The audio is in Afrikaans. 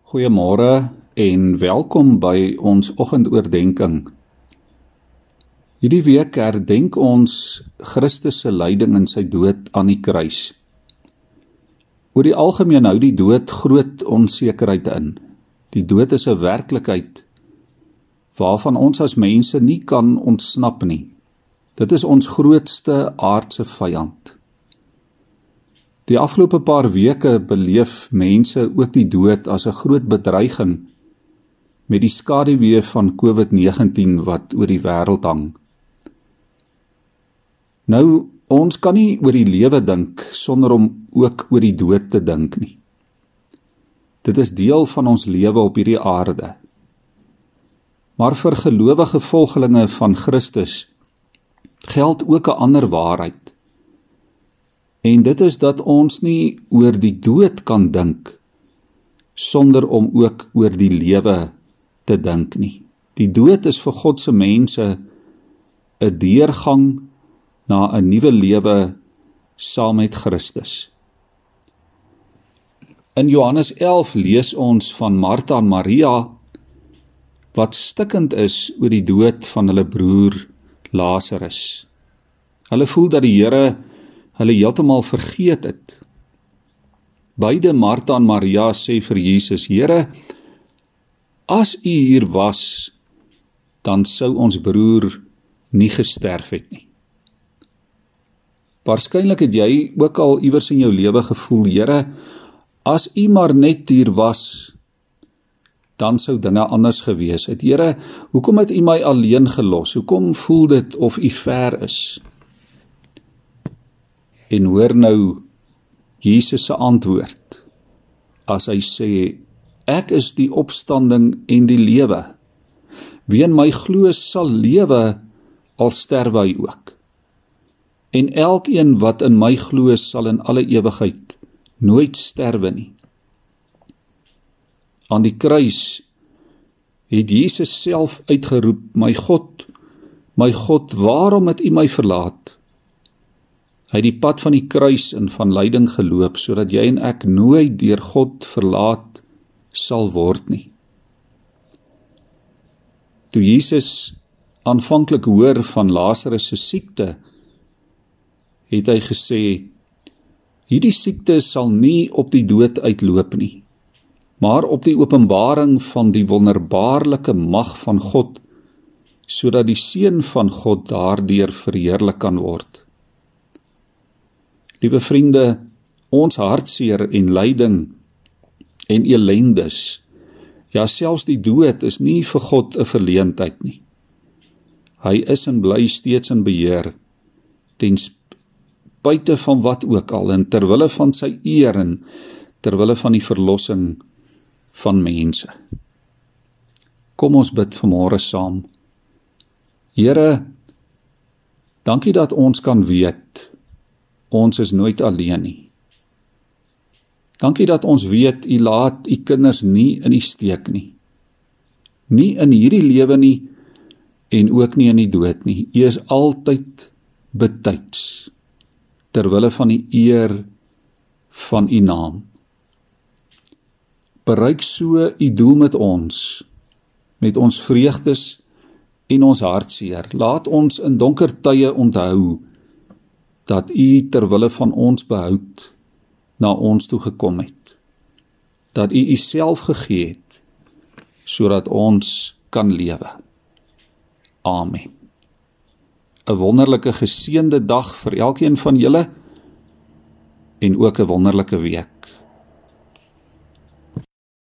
Goeiemôre en welkom by ons oggendoordenkings. Hierdie week herdenk ons Christus se lyding en sy dood aan die kruis. Oor die algemeen hou die dood groot onsekerheid in. Die dood is 'n werklikheid waarvan ons as mense nie kan ontsnap nie. Dit is ons grootste aardse vyand. Die afgelope paar weke beleef mense ook die dood as 'n groot bedreiging met die skaduwee van COVID-19 wat oor die wêreld hang. Nou ons kan nie oor die lewe dink sonder om ook oor die dood te dink nie. Dit is deel van ons lewe op hierdie aarde. Maar vir gelowige volgelinge van Christus geld ook 'n ander waarheid. En dit is dat ons nie oor die dood kan dink sonder om ook oor die lewe te dink nie. Die dood is vir God se mense 'n deurgang na 'n nuwe lewe saam met Christus. In Johannes 11 lees ons van Martha en Maria wat stikkend is oor die dood van hulle broer Lazarus. Hulle voel dat die Here hulle heeltemal vergeet het. Beide Martha en Maria sê vir Jesus: "Here, as U hier was, dan sou ons broer nie gesterf het nie." Waarskynlik het jy ook al iewers in jou lewe gevoel, Here, as U maar net hier was, dan sou dinge anders gewees het. Here, hoekom het U my alleen gelos? Hoekom voel dit of U ver is? En hoor nou Jesus se antwoord. As hy sê ek is die opstanding en die lewe. Wie in my glo sal lewe al sterwe hy ook. En elkeen wat in my glo sal in alle ewigheid nooit sterwe nie. Aan die kruis het Jesus self uitgeroep: "My God, my God, waarom het U my verlaat?" Hy het die pad van die kruis en van lyding geloop sodat jy en ek nooit deur God verlaat sal word nie. Toe Jesus aanvanklik hoor van Lazarus se siekte, het hy gesê: Hierdie siekte sal nie op die dood uitloop nie, maar op die openbaring van die wonderbaarlike mag van God, sodat die seun van God daardeur verheerlik kan word. Liewe vriende, ons hartseer en lyding en elendes, ja selfs die dood is nie vir God 'n verleentheid nie. Hy is en bly steeds in beheer ten spyte van wat ook al en ter wille van sy eer en ter wille van die verlossing van mense. Kom ons bid vanmôre saam. Here, dankie dat ons kan weet ons is nooit alleen nie. Dankie dat ons weet u laat u kinders nie in die steek nie. Nie in hierdie lewe nie en ook nie in die dood nie. U is altyd betyds ter wille van die eer van u naam. Bereik so u doel met ons met ons vreugdes en ons hartseer. Laat ons in donker tye onthou dat u ter wille van ons behoud na ons toe gekom het. Dat u u self gegee het sodat ons kan lewe. Amen. 'n Wonderlike geseënde dag vir elkeen van julle en ook 'n wonderlike week.